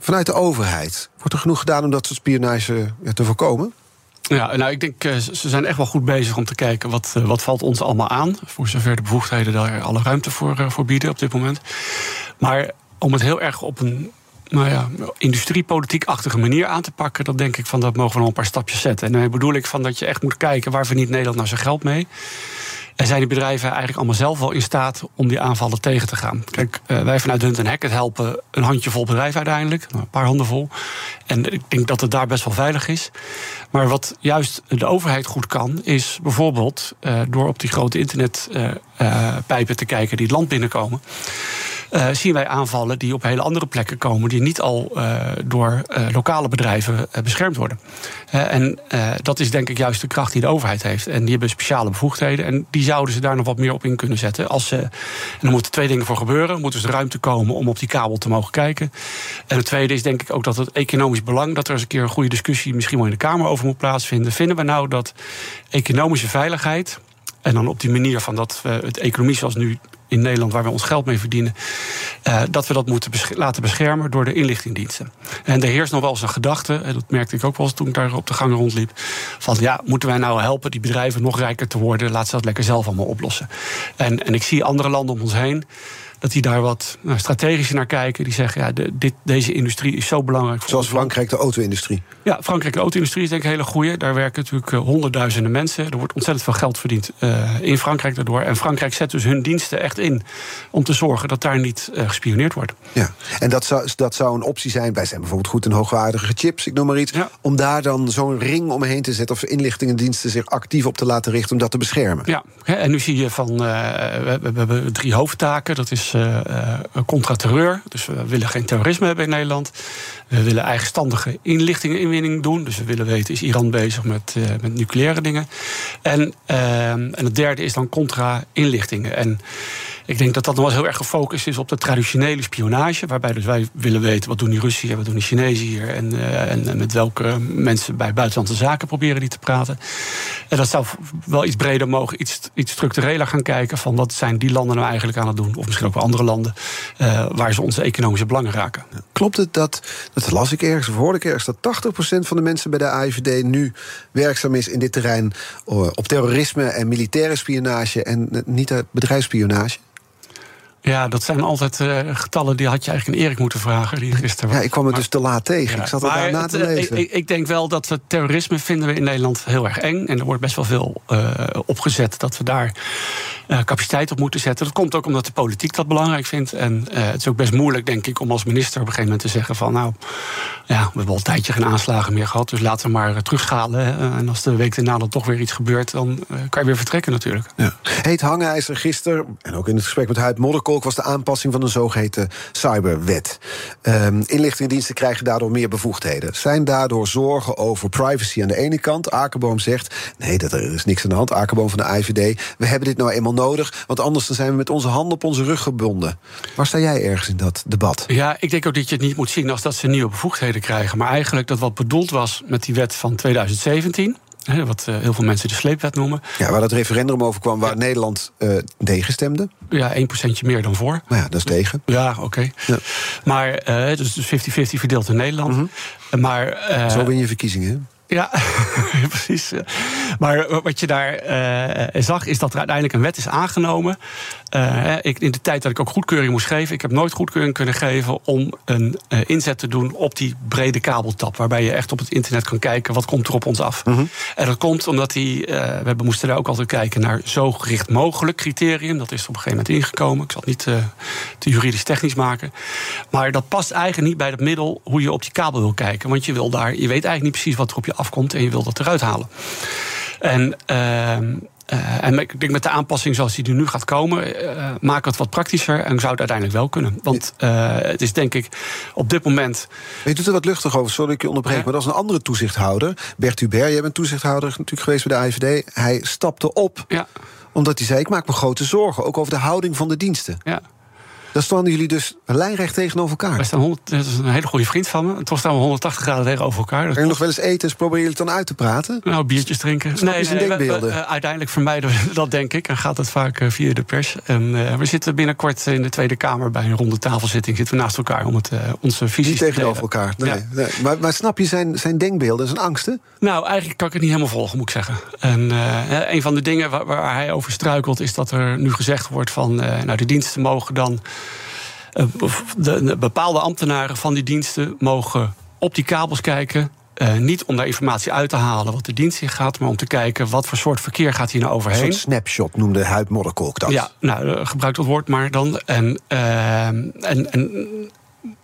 Vanuit de overheid, wordt er genoeg gedaan om dat soort spionage ja, te voorkomen? Ja, nou, ik denk, ze zijn echt wel goed bezig om te kijken wat, wat valt ons allemaal aan. Voor zover de bevoegdheden daar alle ruimte voor, voor bieden op dit moment. Maar om het heel erg op een nou ja, industriepolitiek-achtige manier aan te pakken, dat denk ik van dat mogen we nog een paar stapjes zetten. En daarmee bedoel ik van dat je echt moet kijken waar verdient Nederland nou zijn geld mee. En zijn die bedrijven eigenlijk allemaal zelf wel in staat om die aanvallen tegen te gaan? Kijk, wij vanuit Hunt Hackett helpen een handjevol bedrijven uiteindelijk, een paar handen vol. En ik denk dat het daar best wel veilig is. Maar wat juist de overheid goed kan, is bijvoorbeeld uh, door op die grote internetpijpen uh, te kijken die het land binnenkomen. Zien wij aanvallen die op hele andere plekken komen, die niet al door lokale bedrijven beschermd worden. En dat is denk ik juist de kracht die de overheid heeft. En die hebben speciale bevoegdheden. En die zouden ze daar nog wat meer op in kunnen zetten. Als ze, en er moeten twee dingen voor gebeuren. Moet dus ruimte komen om op die kabel te mogen kijken. En het tweede is denk ik ook dat het economisch belang, dat er eens een keer een goede discussie misschien wel in de Kamer over moet plaatsvinden. Vinden we nou dat economische veiligheid. En dan op die manier van dat we het economie zoals nu in Nederland waar we ons geld mee verdienen, uh, dat we dat moeten laten beschermen door de inlichtingdiensten. En er heerst nog wel eens een gedachte, en dat merkte ik ook wel eens toen ik daar op de gang rondliep, van ja, moeten wij nou helpen die bedrijven nog rijker te worden? Laat ze dat lekker zelf allemaal oplossen. En, en ik zie andere landen om ons heen dat die daar wat nou, strategischer naar kijken. Die zeggen, ja, de, dit, deze industrie is zo belangrijk. Voor Zoals Frankrijk, de auto-industrie. Ja, Frankrijk, de auto-industrie is denk ik een hele goede. Daar werken natuurlijk uh, honderdduizenden mensen. Er wordt ontzettend veel geld verdiend uh, in Frankrijk daardoor. En Frankrijk zet dus hun diensten echt in om te zorgen dat daar niet uh, gespioneerd wordt. Ja, en dat zou, dat zou een optie zijn. Wij zijn bijvoorbeeld goed in hoogwaardige chips, ik noem maar iets. Ja. Om daar dan zo'n ring omheen te zetten of inlichtingendiensten zich actief op te laten richten om dat te beschermen. Ja, en nu zie je van, we, we hebben drie hoofdtaken. Dat is uh, contra-terreur. Dus we willen geen terrorisme hebben in Nederland. We willen eigenstandige inlichtingeninwinning doen. Dus we willen weten, is Iran bezig met, uh, met nucleaire dingen? En, uh, en het derde is dan contra-inlichtingen. En Ik denk dat dat nog wel heel erg gefocust is op de traditionele spionage. Waarbij dus wij willen weten wat doen die Russen hier, wat doen die Chinezen hier. En, uh, en met welke mensen bij buitenlandse zaken proberen die te praten. En dat zou wel iets breder mogen, iets, iets structureler gaan kijken. Van wat zijn die landen nou eigenlijk aan het doen? Of misschien ook wel andere landen. Uh, waar ze onze economische belangen raken. Klopt het dat, dat las ik ergens, of hoorde ik ergens, dat 80% van de mensen bij de AIVD nu werkzaam is in dit terrein op terrorisme en militaire spionage en niet bedrijfsspionage? Ja, dat zijn altijd uh, getallen die had je eigenlijk aan Erik moeten vragen. Die gisteren ja, ik kwam het dus te laat tegen. Ja, ik zat er na te lezen. Ik, ik, denk wel dat we terrorisme vinden we in Nederland heel erg eng. En er wordt best wel veel uh, opgezet dat we daar uh, capaciteit op moeten zetten. Dat komt ook omdat de politiek dat belangrijk vindt. En het is ook best moeilijk, denk ik, om als minister op een gegeven moment te zeggen van nou, ja, we hebben al een tijdje geen aanslagen meer gehad. Dus laten we maar terugschalen. En als de week daarna dan toch weer iets gebeurt, dan kan je weer vertrekken natuurlijk. Ja. Heet hangijzer gisteren, en ook in het gesprek met Huid Modderkolk was de aanpassing van een zogeheten cyberwet. Um, inlichtingendiensten krijgen daardoor meer bevoegdheden. Zijn daardoor zorgen over privacy aan de ene kant? Akerboom zegt: nee, dat er is niks aan de hand. Akerboom van de IVD. We hebben dit nou eenmaal nodig, want anders dan zijn we met onze handen op onze rug gebonden. Waar sta jij ergens in dat debat? Ja, ik denk ook dat je het niet moet zien als dat ze nieuwe bevoegdheden krijgen. Maar eigenlijk dat wat bedoeld was met die wet van 2017 wat uh, heel veel mensen de sleepwet noemen. Ja, waar dat referendum over kwam, waar ja. Nederland uh, tegen stemde. Ja, 1 procentje meer dan voor. Nou ja, dat is tegen. Ja, oké. Okay. Ja. Maar uh, dus 50-50 verdeeld in Nederland. Mm -hmm. maar, Zo win je verkiezingen, ja, precies. Maar wat je daar uh, zag, is dat er uiteindelijk een wet is aangenomen. Uh, ik, in de tijd dat ik ook goedkeuring moest geven, ik heb nooit goedkeuring kunnen geven om een uh, inzet te doen op die brede kabeltap. Waarbij je echt op het internet kan kijken wat komt er op ons af. Mm -hmm. En dat komt omdat die, we moesten daar ook altijd kijken naar zo gericht mogelijk criterium. Dat is op een gegeven moment ingekomen. Ik zal het niet te juridisch technisch maken. Maar dat past eigenlijk niet bij het middel hoe je op die kabel wil kijken. Want je wil daar, je weet eigenlijk niet precies wat er op je afkomt en je wil dat eruit halen. En, uh, uh, en ik denk met de aanpassing zoals die er nu gaat komen, uh, maak het wat praktischer en zou het uiteindelijk wel kunnen. Want uh, het is denk ik op dit moment. Je doet er wat luchtig over, sorry dat ik je onderbreek. Ja. Maar dat is een andere toezichthouder. Bert Hubert, jij bent toezichthouder natuurlijk geweest bij de AIVD. Hij stapte op. Ja. Omdat hij zei: Ik maak me grote zorgen, ook over de houding van de diensten. Ja. Dan stonden jullie dus lijnrecht tegenover elkaar. Wij staan 100, dat is een hele goede vriend van me. Toch staan we 180 graden tegenover elkaar. Dat en nog wel eens eten, proberen jullie het dan uit te praten? Nou, biertjes drinken. Snap nee, nee, denkbeelden? We, we, uiteindelijk vermijden we dat, denk ik. En gaat het vaak via de pers. En uh, we zitten binnenkort in de Tweede Kamer bij een ronde tafelsitting. Zitten we naast elkaar om het, uh, onze visie te tegenover elkaar. Nee, ja. nee. Maar, maar, snap je zijn, zijn denkbeelden, zijn angsten? Nou, eigenlijk kan ik het niet helemaal volgen, moet ik zeggen. En uh, een van de dingen waar, waar, hij over struikelt, is dat er nu gezegd wordt van nou, de diensten mogen dan de, de bepaalde ambtenaren van die diensten mogen op die kabels kijken. Uh, niet om daar informatie uit te halen wat de dienst in gaat, maar om te kijken wat voor soort verkeer gaat hier nou overheen. Een snapshot noemde Huid Modderkolk dat. Ja, nou, uh, gebruik dat woord maar dan. En, uh, en, en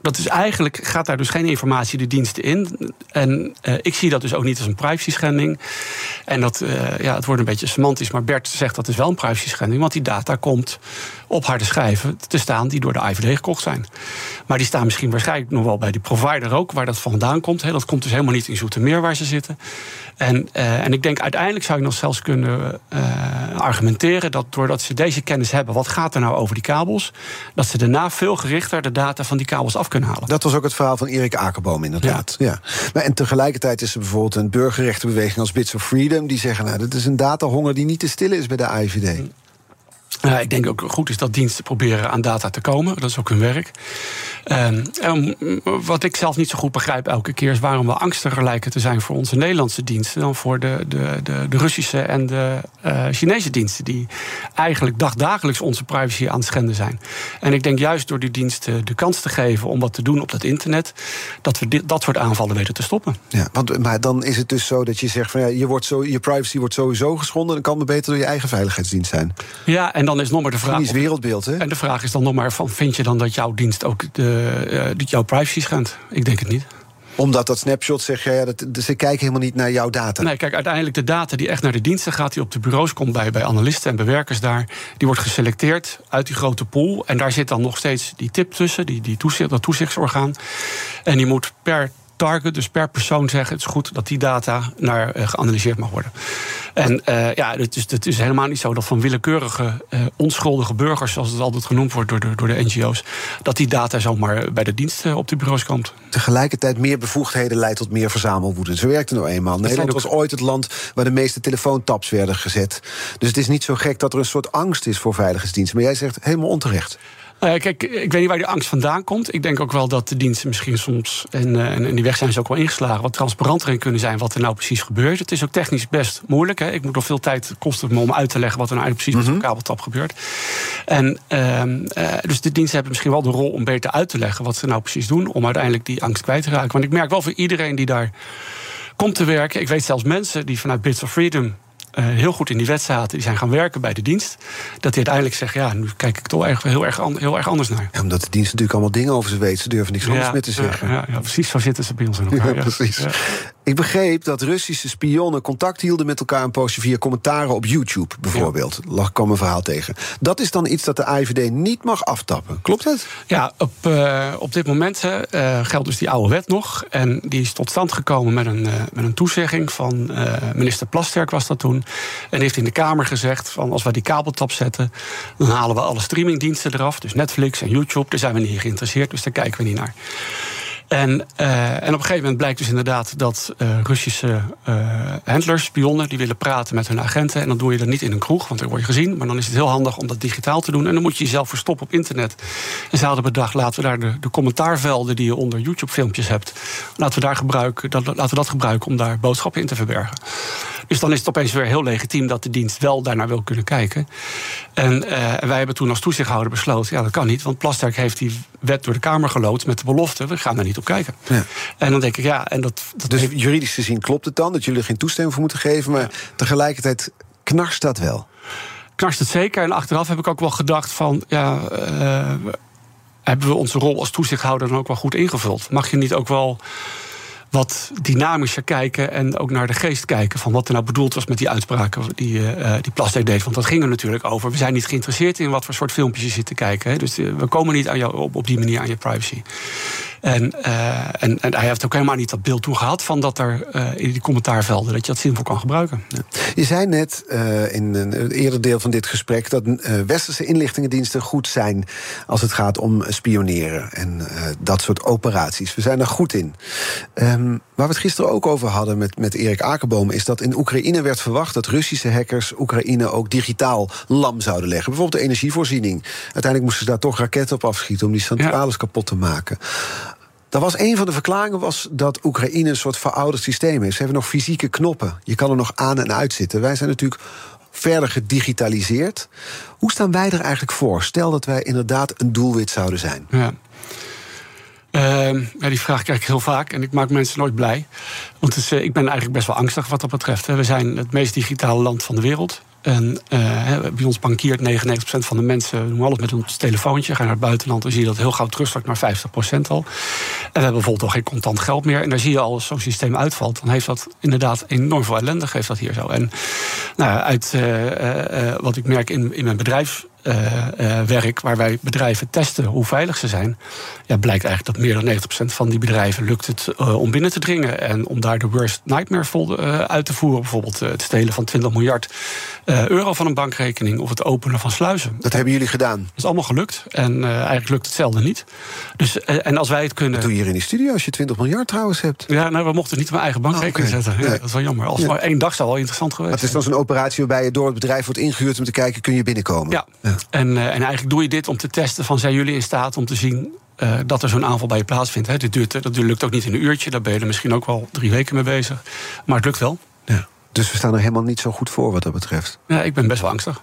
dat is eigenlijk, gaat daar dus geen informatie de diensten in. En uh, ik zie dat dus ook niet als een privacy schending. En dat, uh, ja, het wordt een beetje semantisch, maar Bert zegt dat is wel een privacy schending, want die data komt op harde schijven te staan die door de IVD gekocht zijn. Maar die staan misschien waarschijnlijk nog wel bij die provider ook, waar dat vandaan komt. Dat komt dus helemaal niet in Zoetermeer waar ze zitten. En, uh, en ik denk uiteindelijk zou je nog zelfs kunnen argumenteren dat doordat ze deze kennis hebben, wat gaat er nou over die kabels, dat ze daarna veel gerichter de data van die kabels af kunnen halen. Dat was ook het verhaal van Erik Akerboom, inderdaad. Ja. ja. Maar en tegelijkertijd is er bijvoorbeeld een burgerrechtenbeweging als Bits of Freedom, die zeggen: nou, dat is een datahonger die niet te stillen is bij de IVD. Uh, ik denk ook goed is dat diensten proberen aan data te komen. Dat is ook hun werk. Um, um, wat ik zelf niet zo goed begrijp elke keer is waarom we angstiger lijken te zijn voor onze Nederlandse diensten dan voor de, de, de, de Russische en de uh, Chinese diensten, die eigenlijk dagdagelijks onze privacy aan het schenden zijn. En ik denk juist door die diensten de kans te geven om wat te doen op dat internet, dat we dit, dat soort aanvallen weten te stoppen. Ja, want, maar dan is het dus zo dat je zegt van ja, je, wordt zo, je privacy wordt sowieso geschonden, dan kan het beter door je eigen veiligheidsdienst zijn. Ja, en dan is nog maar de vraag. Of, wereldbeeld, hè? En de vraag is dan nog maar: van, vind je dan dat jouw dienst ook de, uh, jouw privacy schendt? Ik denk het niet omdat dat snapshot zegt, ja, dat, ze kijken helemaal niet naar jouw data. Nee, kijk, uiteindelijk de data die echt naar de diensten gaat, die op de bureaus komt bij, bij analisten en bewerkers daar, die wordt geselecteerd uit die grote pool. En daar zit dan nog steeds die tip tussen, die, die toezicht, dat toezichtsorgaan. En die moet per target, dus per persoon zeggen: het is goed dat die data naar geanalyseerd mag worden. En ja, het is, het is helemaal niet zo dat van willekeurige, onschuldige burgers, zoals het altijd genoemd wordt door de, door de NGO's, dat die data zomaar bij de dienst op die bureaus komt. Tegelijkertijd meer bevoegdheden leidt tot meer verzamelwoede. Zo werkt het nou eenmaal. Nederland was ooit het land waar de meeste telefoontaps werden gezet. Dus het is niet zo gek dat er een soort angst is voor veiligheidsdiensten. Maar jij zegt helemaal onterecht. Nou kijk, ik weet niet waar die angst vandaan komt. Ik denk ook wel dat de diensten misschien soms, en, uh, en die weg zijn ze ook wel ingeslagen, wat transparanter in kunnen zijn wat er nou precies gebeurt. Het is ook technisch best moeilijk. Hè. Ik moet nog veel tijd kosten om uit te leggen wat er nou precies met zo'n mhm. kabeltap gebeurt. En uh, dus de diensten hebben misschien wel de rol om beter uit te leggen wat ze nou precies doen, om uiteindelijk die angst kwijt te raken. Want ik merk wel voor iedereen die daar komt te werken. Ik weet zelfs mensen die vanuit Bits of Freedom heel goed in die wet zaten, die zijn gaan werken bij de dienst, dat die uiteindelijk zeggen: ja, nu kijk ik toch heel erg, heel erg anders naar. Ja, omdat de dienst natuurlijk allemaal dingen over ze weet, ze durven niks anders meer te zeggen. Ja, ja, precies, zo zitten ze bij ons in elkaar. Ja, precies. Ik begreep dat Russische spionnen contact hielden met elkaar een poosje via commentaren op YouTube, bijvoorbeeld. Ja. kwam een verhaal tegen. Dat is dan iets dat de AIVD niet mag aftappen. Klopt het? Ja, op, uh, op dit moment uh, geldt dus die oude wet nog. En die is tot stand gekomen met een, uh, met een toezegging van minister Plasterk, was dat toen. En heeft in de Kamer gezegd: van als we die kabeltap zetten, dan halen we alle streamingdiensten eraf. Dus Netflix en YouTube, daar zijn we niet geïnteresseerd, dus daar kijken we niet naar. En, uh, en op een gegeven moment blijkt dus inderdaad dat uh, Russische uh, handlers, spionnen, die willen praten met hun agenten. En dan doe je dat niet in een kroeg, want dan word je gezien. Maar dan is het heel handig om dat digitaal te doen. En dan moet je jezelf verstoppen op internet. En ze hadden bedacht, laten we daar de, de commentaarvelden die je onder YouTube-filmpjes hebt, laten we, daar gebruiken, dat, laten we dat gebruiken om daar boodschappen in te verbergen. Dus dan is het opeens weer heel legitiem dat de dienst wel daarnaar wil kunnen kijken. En, wij hebben toen als toezichthouder besloten: ja, dat kan niet, want Plasterk heeft die wet door de Kamer gelood met de belofte: we gaan daar niet op kijken. Ja. En dan denk ik, ja, en dat. dat dus juridisch gezien klopt het dan dat jullie er geen toestemming voor moeten geven, maar tegelijkertijd knarst dat wel. Knarst het zeker. En achteraf heb ik ook wel gedacht van, ja. Uh, hebben we onze rol als toezichthouder dan ook wel goed ingevuld? Mag je niet ook wel wat dynamischer kijken en ook naar de geest kijken van wat er nou bedoeld was met die uitspraken die, uh, die Plastic deed. Want dat ging er natuurlijk over. We zijn niet geïnteresseerd in wat voor soort filmpjes je zit te kijken. Hè. Dus we komen niet aan jou, op, op die manier aan je privacy. En, uh, en, en, hij heeft ook helemaal niet dat beeld toen gehad van dat er uh, in die commentaarvelden dat je dat zinvol kan gebruiken. Ja. Je zei net uh, in een eerder deel van dit gesprek dat westerse inlichtingendiensten goed zijn als het gaat om spioneren en dat soort operaties. We zijn er goed in. Um, waar we het gisteren ook over hadden met, met Erik Akerboom, is dat in Oekraïne werd verwacht dat Russische hackers Oekraïne ook digitaal lam zouden leggen. Bijvoorbeeld de energievoorziening. Uiteindelijk moesten ze daar toch raketten op afschieten om die centrales ja. kapot te maken. Dat was een van de verklaringen was dat Oekraïne een soort verouderd systeem is. Ze hebben nog fysieke knoppen. Je kan er nog aan en uit zitten. Wij zijn natuurlijk verder gedigitaliseerd. Hoe staan wij er eigenlijk voor? Stel dat wij inderdaad een doelwit zouden zijn. Ja. Ja, die vraag krijg ik heel vaak en ik maak mensen nooit blij. Want dus, uh, ik ben eigenlijk best wel angstig wat dat betreft. We zijn het meest digitale land van de wereld. En uh, bij ons bankiert 99% van de mensen doen alles met ons telefoontje. Gaan naar het buitenland, dan zie je dat heel gauw terugzakt naar 50% al. En we hebben bijvoorbeeld al geen contant geld meer. En daar zie je al, als zo'n systeem uitvalt, dan heeft dat inderdaad enorm veel ellende, geeft dat hier zo. En nou, uit uh, uh, wat ik merk in, in mijn bedrijf werk, waar wij bedrijven testen hoe veilig ze zijn, ja, blijkt eigenlijk dat meer dan 90% van die bedrijven lukt het uh, om binnen te dringen. En om daar de worst nightmare vol, uit te voeren. Bijvoorbeeld het stelen van 20 miljard euro van een bankrekening of het openen van sluizen. Dat hebben jullie gedaan? Dat is allemaal gelukt. En eigenlijk lukt hetzelfde niet. Dus, en als wij het kunnen. Wat doe je hier in die studio als je 20 miljard trouwens hebt? Ja, nou, we mochten niet op mijn eigen bankrekening oh, okay. zetten. Ja, nee. Dat is wel jammer. Als ja. maar één dag zou wel interessant geweest maar Het is dan zo'n operatie waarbij je door het bedrijf wordt ingehuurd om te kijken, kun je binnenkomen? Ja. ja. En, uh, en eigenlijk doe je dit om te testen van zijn jullie in staat om te zien uh, dat er zo'n aanval bij je plaatsvindt. Hè. Dit duurt, dat lukt ook niet in een uurtje, daar ben je er misschien ook wel drie weken mee bezig. Maar het lukt wel. Ja. Dus we staan er helemaal niet zo goed voor wat dat betreft. Ja, ik ben best wel angstig.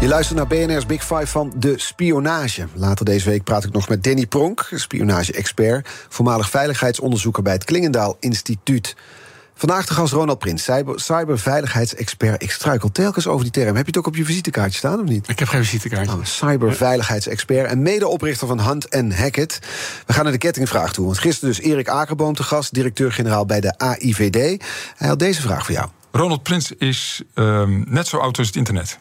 Je luistert naar BNR's Big Five van de spionage. Later deze week praat ik nog met Danny Pronk, spionage-expert... voormalig veiligheidsonderzoeker bij het Klingendaal Instituut. Vandaag de gast Ronald Prins, cyber, cyberveiligheidsexpert. Ik struikel telkens over die term. Heb je het ook op je visitekaartje staan of niet? Ik heb geen visitekaartje. Oh, cyberveiligheidsexpert en medeoprichter van Hunt Hackett. We gaan naar de kettingvraag toe. Want gisteren dus Erik Akerboom te gast, directeur-generaal bij de AIVD. Hij had deze vraag voor jou. Ronald Prins is um, net zo oud als het internet.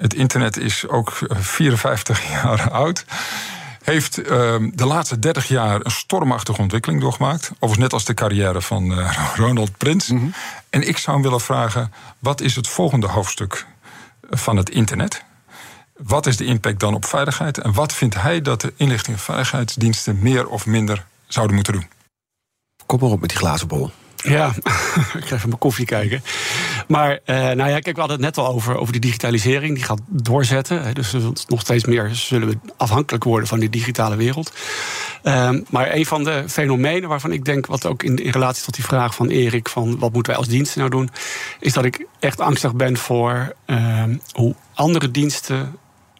Het internet is ook 54 jaar oud. Heeft uh, de laatste 30 jaar een stormachtige ontwikkeling doorgemaakt. Overigens net als de carrière van uh, Ronald Prins. Mm -hmm. En ik zou hem willen vragen: wat is het volgende hoofdstuk van het internet? Wat is de impact dan op veiligheid? En wat vindt hij dat de inlichting en veiligheidsdiensten meer of minder zouden moeten doen? Kom maar op met die glazen bol. Ja, ik ga even mijn koffie kijken. Maar uh, nou ja, kijk, we hadden het net al over, over die digitalisering. Die gaat doorzetten. Dus nog steeds meer zullen we afhankelijk worden van die digitale wereld. Um, maar een van de fenomenen waarvan ik denk, wat ook in, relatie tot die vraag van Erik, van wat moeten wij als diensten nou doen, is dat ik echt angstig ben voor um, hoe andere diensten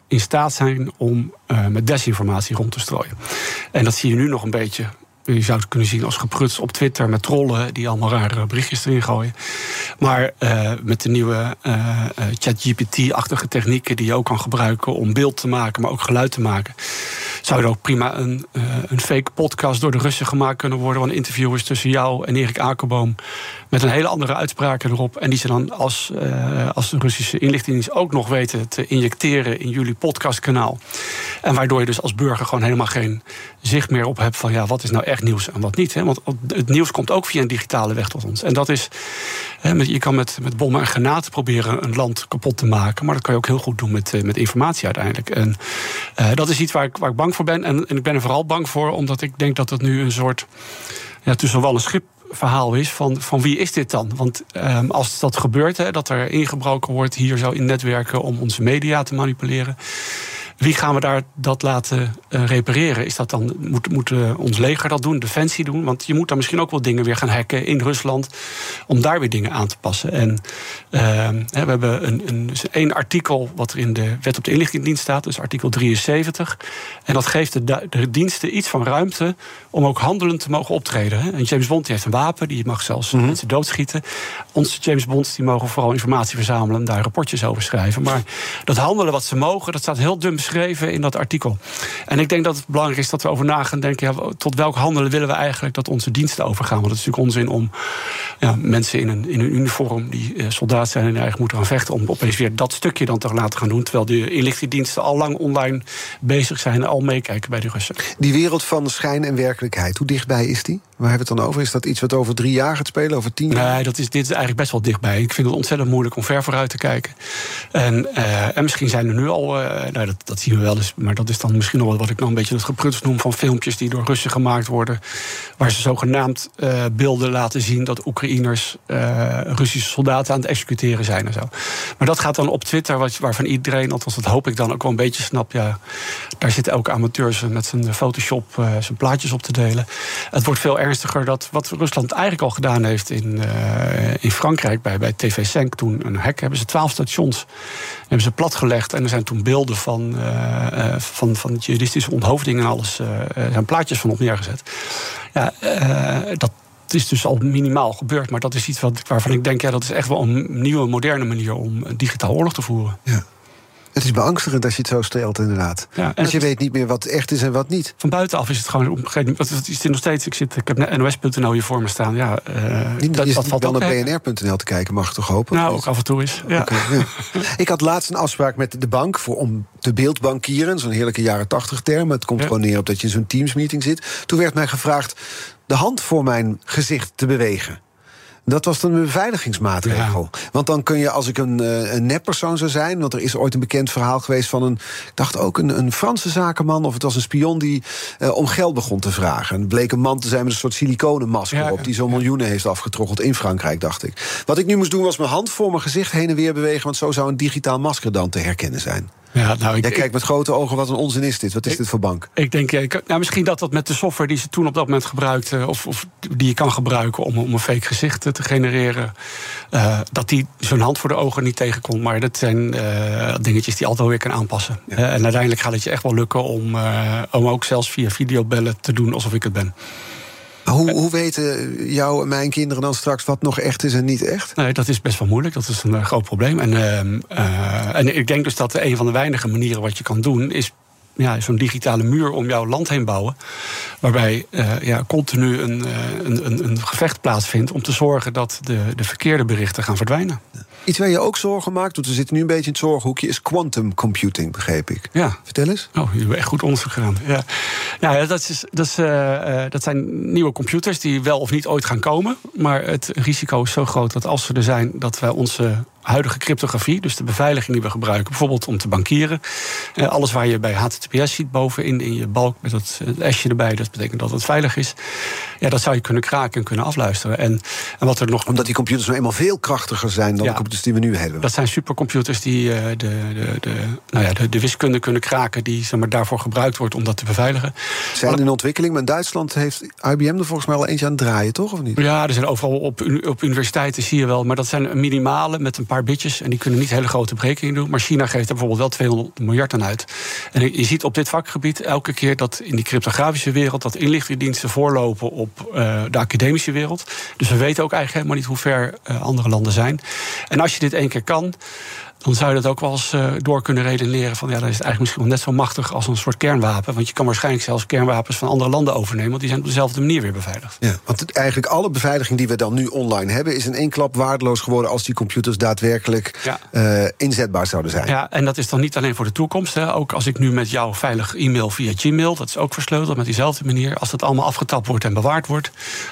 in staat zijn om uh, met desinformatie rond te strooien. En dat zie je nu nog een beetje je zou het kunnen zien als gepruts op Twitter met trollen die allemaal rare berichtjes erin gooien. Maar uh, met de nieuwe uh, ChatGPT-achtige technieken die je ook kan gebruiken om beeld te maken, maar ook geluid te maken, zou er ook prima een, een fake podcast door de Russen gemaakt kunnen worden. Van interviewers tussen jou en Erik Akerboom. Met een hele andere uitspraken erop. En die ze dan als, als de Russische inlichtingendienst ook nog weten te injecteren in jullie podcastkanaal. En waardoor je dus als burger gewoon helemaal geen zicht meer op hebt van ja, wat is nou echt nieuws en wat niet. Hè? Want het nieuws komt ook via een digitale weg tot ons. En dat is, hè, je kan met, met bommen en granaten proberen een land kapot te maken. Maar dat kan je ook heel goed doen met, met informatie uiteindelijk. En uh, dat is iets waar ik, waar ik bang voor ben. En, en ik ben er vooral bang voor omdat ik denk dat het nu een soort ja, tussen wal en schip verhaal is van, van wie is dit dan? Want um, als dat gebeurt, hè, dat er ingebroken wordt hier zo in netwerken om onze media te manipuleren. Wie gaan we daar dat laten uh, repareren? Is dat dan, moet, moet uh, ons leger dat doen, defensie doen? Want je moet dan misschien ook wel dingen weer gaan hacken in Rusland. om daar weer dingen aan te passen. En uh, we hebben een, een, een artikel wat er in de wet op de inlichtingendienst staat, dus artikel 73. En dat geeft de, de diensten iets van ruimte om ook handelend te mogen optreden. Hè? En James Bond die heeft een wapen, die mag zelfs mm -hmm. mensen doodschieten. Onze James Bonds die mogen vooral informatie verzamelen en daar rapportjes over schrijven. Maar dat handelen wat ze mogen, dat staat heel dun beschreven in dat artikel. En ik denk dat het belangrijk is dat we over na gaan denken... Ja, tot welk handelen willen we eigenlijk dat onze diensten overgaan? Want het is natuurlijk onzin om ja, mensen in een, in een uniform... die uh, soldaat zijn en eigenlijk moeten gaan vechten... om opeens weer dat stukje dan te laten gaan doen... terwijl de inlichtingendiensten al lang online bezig zijn... en al meekijken bij de Russen. Die wereld van schijn en werkelijkheid, hoe dichtbij is die? Waar hebben we het dan over? Is dat iets wat over drie jaar gaat spelen, over tien jaar? Nee, dat is, dit is eigenlijk best wel dichtbij. Ik vind het ontzettend moeilijk om ver vooruit te kijken. En, uh, en misschien zijn er nu al, uh, nou, dat, dat zien we wel eens... maar dat is dan misschien nog wat ik nog een beetje het gepruts noem... van filmpjes die door Russen gemaakt worden... waar ze zogenaamd uh, beelden laten zien... dat Oekraïners Russische soldaten aan het executeren zijn en zo. Maar dat gaat dan op Twitter, wat, waarvan iedereen... althans dat hoop ik dan ook wel een beetje snap... ja, daar zitten elke amateurs met zijn Photoshop zijn plaatjes op te delen. Het wordt veel ernstiger dat wat Rusland eigenlijk al gedaan heeft... in, in Frankrijk bij, bij TV 5 toen een hek... hebben ze twaalf stations hebben ze platgelegd... en er zijn toen beelden van... van, van jihadistische onthoofding en alles. Uh, zijn plaatjes van op neergezet. Ja, dat is dus al minimaal gebeurd. Maar dat is iets wat, waarvan ik denk... ja, dat is echt wel een nieuwe, moderne manier... om digitaal oorlog te voeren. Ja. Het is beangstigend als je het zo stelt, inderdaad. Ja, en je weet niet meer wat echt is en wat niet. Van buitenaf is het gewoon op een gegeven moment. Het is nog steeds. Ik, zit, ik heb nos.nl hier voor me staan. Ja, uh, niet, dat, je dat valt dan naar bnr.nl te kijken, mag toch hopen? Nou, ook af en toe is. Ja. Okay, ja. ik had laatst een afspraak met de bank voor, om te beeldbankieren. Zo'n heerlijke jaren tachtig term. Het komt ja. gewoon neer op dat je in zo'n Teams-meeting zit. Toen werd mij gevraagd de hand voor mijn gezicht te bewegen. Dat was dan een beveiligingsmaatregel. Ja. Want dan kun je, als ik een, een neppersoon zou zijn... want er is ooit een bekend verhaal geweest van een... ik dacht ook een, een Franse zakenman of het was een spion... die uh, om geld begon te vragen. En het bleek een man te zijn met een soort siliconenmasker ja, op... die zo'n miljoenen heeft afgetroggeld in Frankrijk, dacht ik. Wat ik nu moest doen was mijn hand voor mijn gezicht heen en weer bewegen... want zo zou een digitaal masker dan te herkennen zijn. Ja, nou, ik, Jij kijkt met grote ogen, wat een onzin is dit? Wat is dit voor bank? Ik denk, nou, misschien dat dat met de software die ze toen op dat moment gebruikten... of, of die je kan gebruiken om, om een fake gezicht te genereren... Uh, dat die zo'n hand voor de ogen niet tegenkomt. Maar dat zijn uh, dingetjes die altijd wel weer kan aanpassen. Ja. Uh, en uiteindelijk gaat het je echt wel lukken om, om ook zelfs via videobellen te doen alsof ik het ben. Hoe, hoe weten jou en mijn kinderen dan straks wat nog echt is en niet echt? Nee, dat is best wel moeilijk. Dat is een uh, groot probleem. En, uh, en ik denk dus dat een van de weinige manieren wat je kan doen is ja, zo'n digitale muur om jouw land heen bouwen. Waarbij uh, ja, continu een, een, een, een, gevecht plaatsvindt om te zorgen dat de, de verkeerde berichten gaan verdwijnen. Iets waar je ook zorgen maakt, want we zitten nu een beetje in het zorghoekje, is quantum computing, begreep ik. Ja. Vertel eens. Oh, jullie hebben echt goed onderzoek gedaan. Ja, ja dat, is, dat, is, uh, dat zijn nieuwe computers die wel of niet ooit gaan komen. Maar het risico is zo groot dat als ze er zijn, dat wij onze huidige cryptografie, dus de beveiliging die we gebruiken, bijvoorbeeld om te bankieren. Eh, alles waar je bij HTTPS ziet bovenin in je balk met dat S'je erbij, dat betekent dat het veilig is. Ja, dat zou je kunnen kraken en kunnen afluisteren. En, en wat er nog. Omdat die computers nou eenmaal veel krachtiger zijn dan de die we nu hebben. Dat zijn supercomputers die uh, de, de, de, nou ja, de, de, wiskunde kunnen kraken, die zeg maar, daarvoor gebruikt wordt om dat te beveiligen. Zijn in ontwikkeling, maar in Duitsland heeft IBM er volgens mij al eentje aan het draaien, toch? Of niet? Ja, er zijn overal op, op universiteiten zie je wel, maar dat zijn minimale met een paar bitjes. En die kunnen niet hele grote berekeningen doen. Maar China geeft er bijvoorbeeld wel 200 miljard aan uit. En je ziet op dit vakgebied elke keer dat in die cryptografische wereld... dat inlichtingendiensten voorlopen op uh, de academische wereld. Dus we weten ook eigenlijk helemaal niet hoe ver uh, andere landen zijn. En als je dit één keer kan dan zou je dat ook wel eens uh, door kunnen redeneren van ja, dan is het eigenlijk misschien wel net zo machtig als een soort kernwapen. Want je kan waarschijnlijk zelfs kernwapens van andere landen overnemen, want die zijn op dezelfde manier weer beveiligd. Ja, want eigenlijk alle beveiliging die we dan nu online hebben, is in één klap waardeloos geworden als die computers daadwerkelijk ja. uh, inzetbaar zouden zijn. Ja, en dat is dan niet alleen voor de toekomst. Hè. Ook als ik nu met jou veilig e-mail via Gmail, dat is ook versleuteld met diezelfde manier. Als dat allemaal afgetapt wordt en bewaard wordt,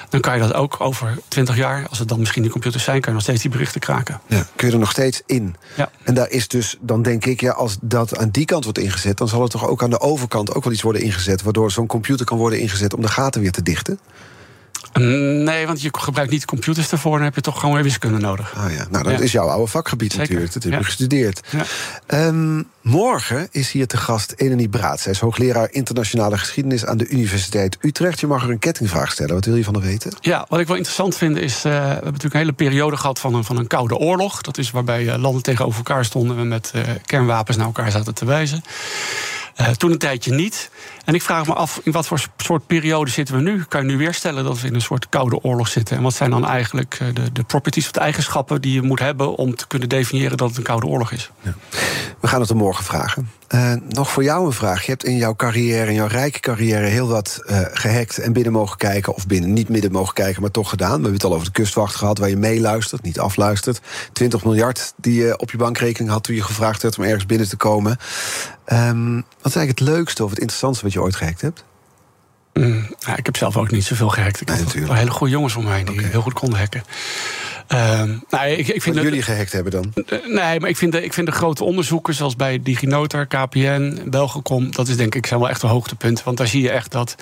dan kan je dat ook over 20 jaar, als het dan misschien die computers zijn, kan je nog steeds die berichten kraken. Ja, kun je er nog steeds in. Ja. En daar is dus, dan denk ik, ja, als dat aan die kant wordt ingezet, dan zal het toch ook aan de overkant ook wel iets worden ingezet, waardoor zo'n computer kan worden ingezet om de gaten weer te dichten. Nee, want je gebruikt niet computers ervoor, dan heb je toch gewoon weer wiskunde nodig. Ah ja, nou dat ja. is jouw oude vakgebied Zeker. natuurlijk. Dat heb je ja. gestudeerd. Ja. Um, morgen is hier te gast Eleni Braat. Zij is hoogleraar internationale geschiedenis aan de Universiteit Utrecht. Je mag er een kettingvraag stellen. Wat wil je van haar weten? Ja, wat ik wel interessant vind is, uh, we hebben natuurlijk een hele periode gehad van een, van een koude oorlog. Dat is waarbij uh, landen tegenover elkaar stonden en met uh, kernwapens naar elkaar zaten te wijzen. Toen een tijdje niet. En ik vraag me af, in wat voor soort periode zitten we nu? Kan je nu weer stellen dat we in een soort koude oorlog zitten? En wat zijn dan eigenlijk de, de properties of de eigenschappen die je moet hebben om te kunnen definiëren dat het een koude oorlog is? Ja. We gaan het er morgen vragen. Uh, nog voor jou een vraag. Je hebt in jouw carrière, in jouw rijke carrière, heel wat uh, gehackt en binnen mogen kijken. Of binnen niet midden mogen kijken, maar toch gedaan. We hebben het al over de kustwacht gehad, waar je meeluistert, niet afluistert. 20 miljard die je op je bankrekening had toen je gevraagd werd om ergens binnen te komen. Um, wat is eigenlijk het leukste of het interessantste wat je ooit gehackt hebt? Mm, ja, ik heb zelf ook niet zoveel gehackt. Ik nee, had hele goede jongens om mij die okay. heel goed konden hacken. Um, nou, ik, ik vind Wat jullie gehackt hebben dan? Nee, maar ik vind, de, ik vind de grote onderzoeken, zoals bij DigiNotar, KPN, Belgacom, dat is denk ik zijn wel echt een hoogtepunt. Want daar zie je echt dat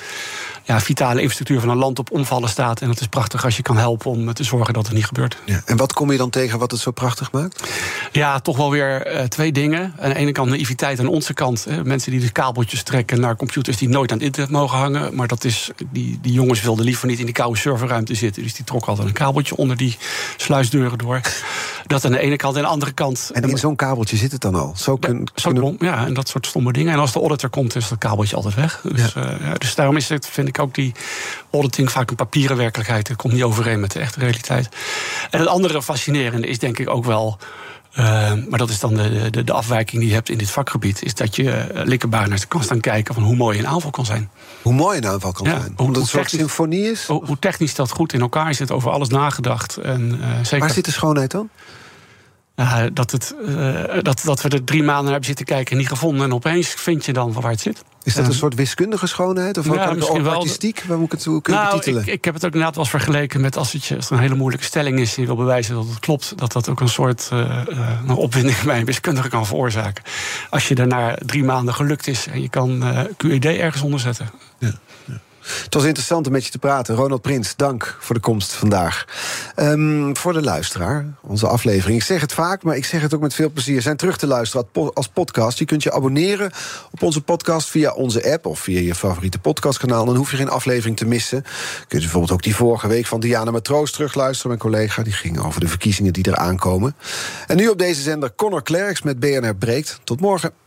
ja, vitale infrastructuur van een land op omvallen staat. En dat is prachtig als je kan helpen om te zorgen dat het niet gebeurt. Ja. En wat kom je dan tegen wat het zo prachtig maakt? Ja, toch wel weer uh, twee dingen. Aan de ene kant naïviteit aan onze kant. Hè. Mensen die de kabeltjes trekken naar computers die nooit aan het internet mogen hangen. Maar dat is, die, die jongens wilden liever niet in die koude serverruimte zitten. Dus die trokken altijd een kabeltje onder die sluisdeuren door. Dat aan de ene kant. En aan de andere kant. En in zo'n kabeltje zit het dan al? Zo kun, ja, zo kunnen... ja, en dat soort stomme dingen. En als de auditor komt, is dat kabeltje altijd weg. Dus, ja. Uh, ja, dus daarom is het, vind ik ook die auditing vaak een papieren werkelijkheid. Het komt niet overeen met de echte realiteit. En het andere fascinerende is denk ik ook wel. Uh, maar dat is dan de, de, de, afwijking die je hebt in dit vakgebied. Is dat je uh, naar kan staan kijken van hoe mooi een aanval kan zijn. Hoe mooi een aanval kan ja, zijn. Omdat het symfonie is. Hoe, hoe, technisch dat goed in elkaar zit, over alles nagedacht. En, uh, zeker... Waar zit de schoonheid dan? Uh, dat, het, uh, dat, dat we er drie maanden hebben zitten kijken en niet gevonden. En opeens vind je dan waar het zit. Is dat een soort wiskundige schoonheid? Of ja, misschien wel artistiek? Waar moet ik het, hoe kun je nou, betitelen? Ik, ik, heb het ook inderdaad wel eens vergeleken met als het, als het een hele moeilijke stelling is... en je wil bewijzen dat het klopt... dat dat ook een soort uh, uh, opwinding bij een wiskundige kan veroorzaken. Als je daarna drie maanden gelukt is en je kan uh, QED ergens onderzetten. Het was interessant om met je te praten. Ronald Prins, dank voor de komst vandaag. Um, voor de luisteraar, onze aflevering. Ik zeg het vaak, maar ik zeg het ook met veel plezier. Zijn terug te luisteren als podcast. Je kunt je abonneren op onze podcast via onze app of via je favoriete podcastkanaal. Dan hoef je geen aflevering te missen. Kun je bijvoorbeeld ook die vorige week van Diana Matroos terugluisteren. Mijn collega die ging over de verkiezingen die eraan komen. En nu op deze zender Connor Clerks met BNR Breekt. Tot morgen.